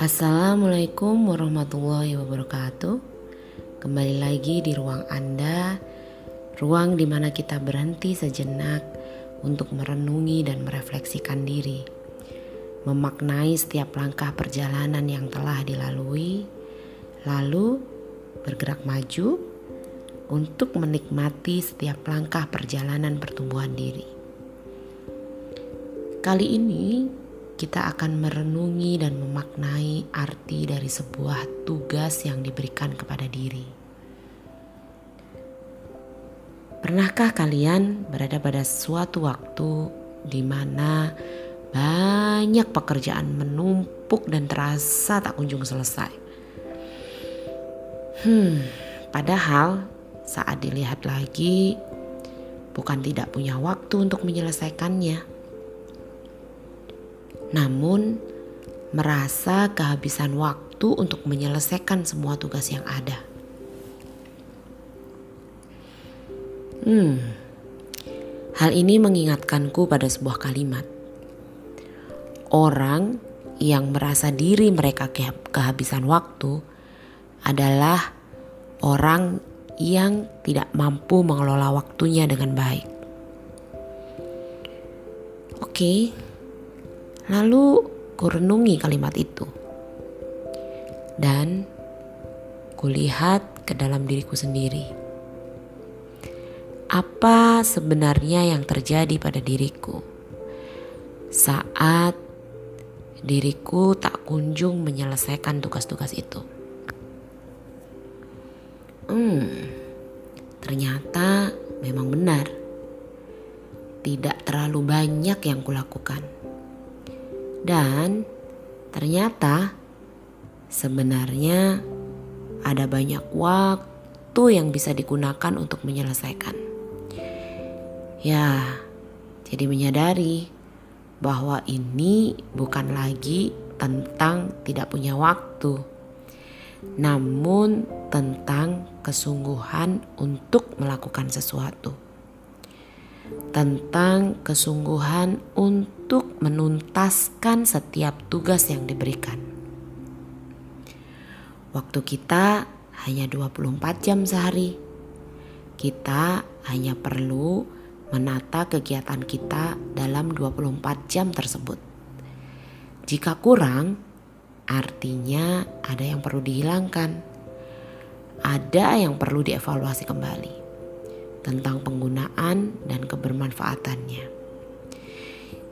Assalamualaikum warahmatullahi wabarakatuh. Kembali lagi di ruang Anda, ruang di mana kita berhenti sejenak untuk merenungi dan merefleksikan diri, memaknai setiap langkah perjalanan yang telah dilalui, lalu bergerak maju untuk menikmati setiap langkah perjalanan pertumbuhan diri. Kali ini kita akan merenungi dan memaknai arti dari sebuah tugas yang diberikan kepada diri. Pernahkah kalian berada pada suatu waktu di mana banyak pekerjaan menumpuk dan terasa tak kunjung selesai? Hmm, padahal saat dilihat lagi, bukan tidak punya waktu untuk menyelesaikannya namun merasa kehabisan waktu untuk menyelesaikan semua tugas yang ada. Hmm, hal ini mengingatkanku pada sebuah kalimat. Orang yang merasa diri mereka kehabisan waktu adalah orang yang tidak mampu mengelola waktunya dengan baik. Oke, Lalu kurenungi kalimat itu. Dan kulihat ke dalam diriku sendiri. Apa sebenarnya yang terjadi pada diriku saat diriku tak kunjung menyelesaikan tugas-tugas itu? Hmm, ternyata memang benar. Tidak terlalu banyak yang kulakukan dan ternyata sebenarnya ada banyak waktu yang bisa digunakan untuk menyelesaikan. Ya, jadi menyadari bahwa ini bukan lagi tentang tidak punya waktu, namun tentang kesungguhan untuk melakukan sesuatu tentang kesungguhan untuk menuntaskan setiap tugas yang diberikan. Waktu kita hanya 24 jam sehari. Kita hanya perlu menata kegiatan kita dalam 24 jam tersebut. Jika kurang, artinya ada yang perlu dihilangkan. Ada yang perlu dievaluasi kembali tentang penggunaan dan kebermanfaatannya.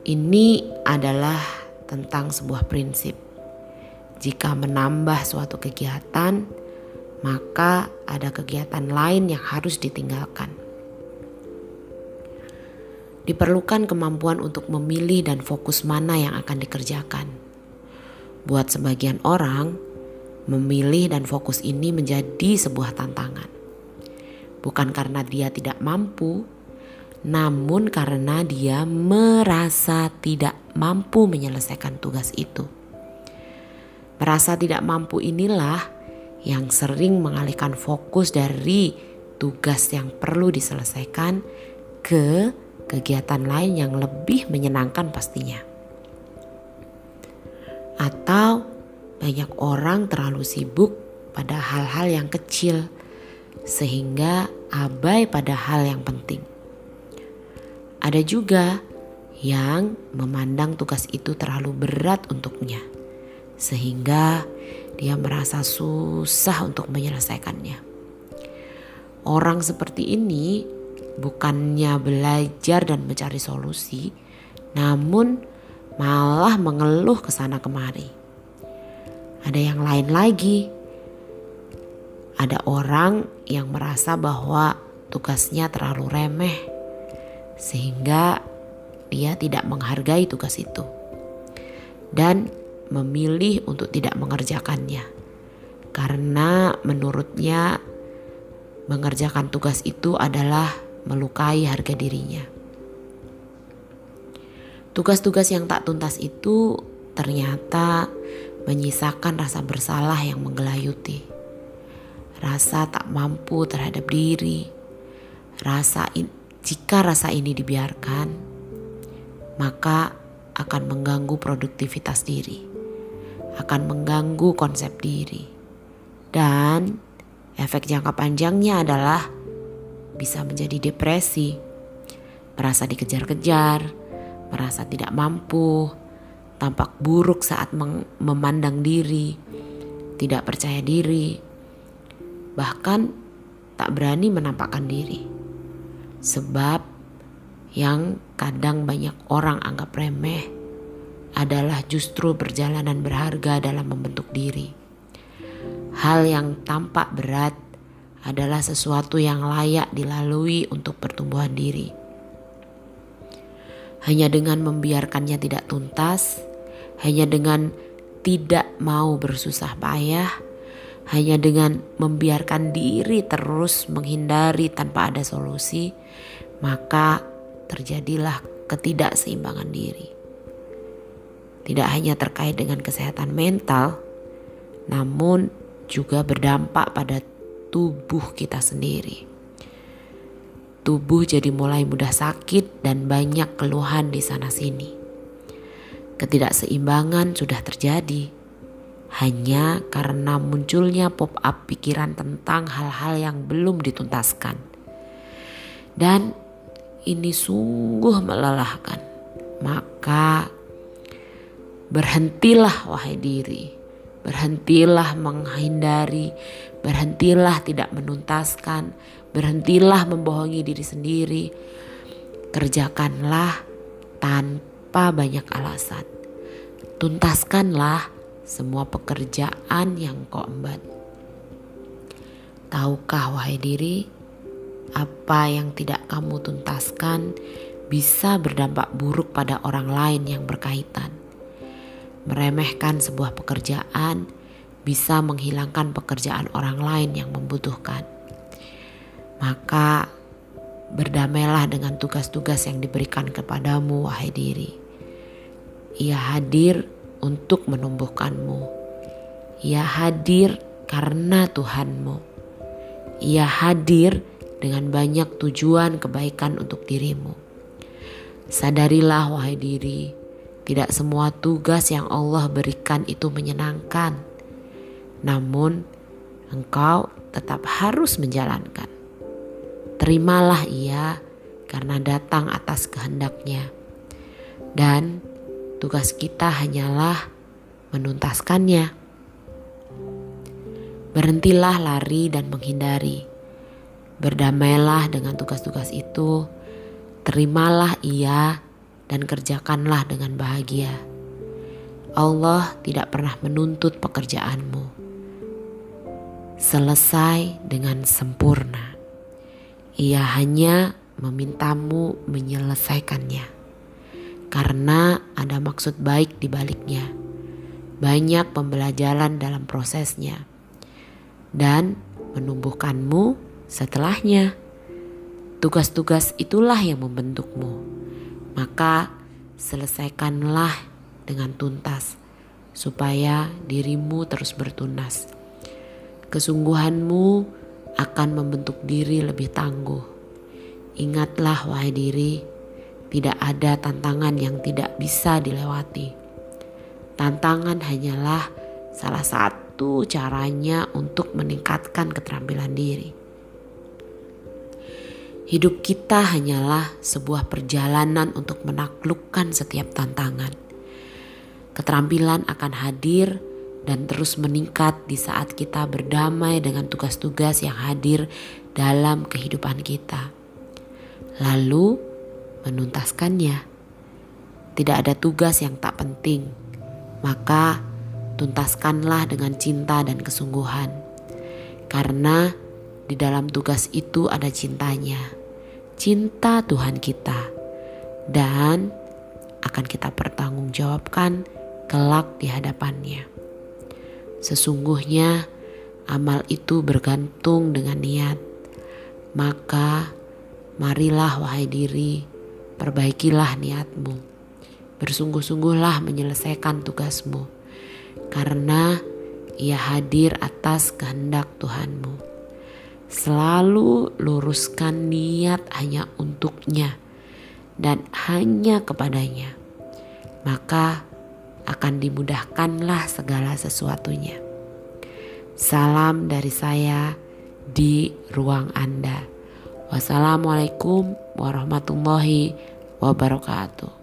Ini adalah tentang sebuah prinsip. Jika menambah suatu kegiatan, maka ada kegiatan lain yang harus ditinggalkan. Diperlukan kemampuan untuk memilih dan fokus mana yang akan dikerjakan. Buat sebagian orang, memilih dan fokus ini menjadi sebuah tantangan bukan karena dia tidak mampu, namun karena dia merasa tidak mampu menyelesaikan tugas itu. Merasa tidak mampu inilah yang sering mengalihkan fokus dari tugas yang perlu diselesaikan ke kegiatan lain yang lebih menyenangkan pastinya. Atau banyak orang terlalu sibuk pada hal-hal yang kecil sehingga abai pada hal yang penting. Ada juga yang memandang tugas itu terlalu berat untuknya, sehingga dia merasa susah untuk menyelesaikannya. Orang seperti ini bukannya belajar dan mencari solusi, namun malah mengeluh ke sana kemari. Ada yang lain lagi ada orang yang merasa bahwa tugasnya terlalu remeh, sehingga dia tidak menghargai tugas itu dan memilih untuk tidak mengerjakannya karena menurutnya mengerjakan tugas itu adalah melukai harga dirinya. Tugas-tugas yang tak tuntas itu ternyata menyisakan rasa bersalah yang menggelayuti. Rasa tak mampu terhadap diri, rasa in, Jika rasa ini dibiarkan, maka akan mengganggu produktivitas diri, akan mengganggu konsep diri, dan efek jangka panjangnya adalah bisa menjadi depresi, merasa dikejar-kejar, merasa tidak mampu, tampak buruk saat memandang diri, tidak percaya diri, bahkan tak berani menampakkan diri. Sebab yang kadang banyak orang anggap remeh adalah justru perjalanan berharga dalam membentuk diri. Hal yang tampak berat adalah sesuatu yang layak dilalui untuk pertumbuhan diri. Hanya dengan membiarkannya tidak tuntas, hanya dengan tidak mau bersusah payah, hanya dengan membiarkan diri terus menghindari tanpa ada solusi, maka terjadilah ketidakseimbangan diri. Tidak hanya terkait dengan kesehatan mental, namun juga berdampak pada tubuh kita sendiri. Tubuh jadi mulai mudah sakit dan banyak keluhan di sana-sini. Ketidakseimbangan sudah terjadi hanya karena munculnya pop-up pikiran tentang hal-hal yang belum dituntaskan. Dan ini sungguh melelahkan. Maka berhentilah wahai diri Berhentilah menghindari, berhentilah tidak menuntaskan, berhentilah membohongi diri sendiri. Kerjakanlah tanpa banyak alasan. Tuntaskanlah semua pekerjaan yang kau emban. Tahukah wahai diri, apa yang tidak kamu tuntaskan bisa berdampak buruk pada orang lain yang berkaitan meremehkan sebuah pekerjaan bisa menghilangkan pekerjaan orang lain yang membutuhkan. Maka berdamailah dengan tugas-tugas yang diberikan kepadamu, wahai diri. Ia hadir untuk menumbuhkanmu. Ia hadir karena Tuhanmu. Ia hadir dengan banyak tujuan kebaikan untuk dirimu. Sadarilah, wahai diri, tidak semua tugas yang Allah berikan itu menyenangkan. Namun, engkau tetap harus menjalankan. Terimalah ia karena datang atas kehendaknya. Dan tugas kita hanyalah menuntaskannya. Berhentilah lari dan menghindari. Berdamailah dengan tugas-tugas itu. Terimalah ia dan kerjakanlah dengan bahagia. Allah tidak pernah menuntut pekerjaanmu. Selesai dengan sempurna. Ia hanya memintamu menyelesaikannya. Karena ada maksud baik di baliknya. Banyak pembelajaran dalam prosesnya. Dan menumbuhkanmu setelahnya. Tugas-tugas itulah yang membentukmu maka selesaikanlah dengan tuntas supaya dirimu terus bertunas. Kesungguhanmu akan membentuk diri lebih tangguh. Ingatlah wahai diri, tidak ada tantangan yang tidak bisa dilewati. Tantangan hanyalah salah satu caranya untuk meningkatkan keterampilan diri. Hidup kita hanyalah sebuah perjalanan untuk menaklukkan setiap tantangan. Keterampilan akan hadir dan terus meningkat di saat kita berdamai dengan tugas-tugas yang hadir dalam kehidupan kita. Lalu menuntaskannya. Tidak ada tugas yang tak penting, maka tuntaskanlah dengan cinta dan kesungguhan. Karena di dalam tugas itu ada cintanya cinta Tuhan kita dan akan kita pertanggungjawabkan kelak di hadapannya. Sesungguhnya amal itu bergantung dengan niat. Maka marilah wahai diri, perbaikilah niatmu. Bersungguh-sungguhlah menyelesaikan tugasmu. Karena ia hadir atas kehendak Tuhanmu. Selalu luruskan niat hanya untuknya dan hanya kepadanya. Maka akan dimudahkanlah segala sesuatunya. Salam dari saya di ruang Anda. Wassalamualaikum warahmatullahi wabarakatuh.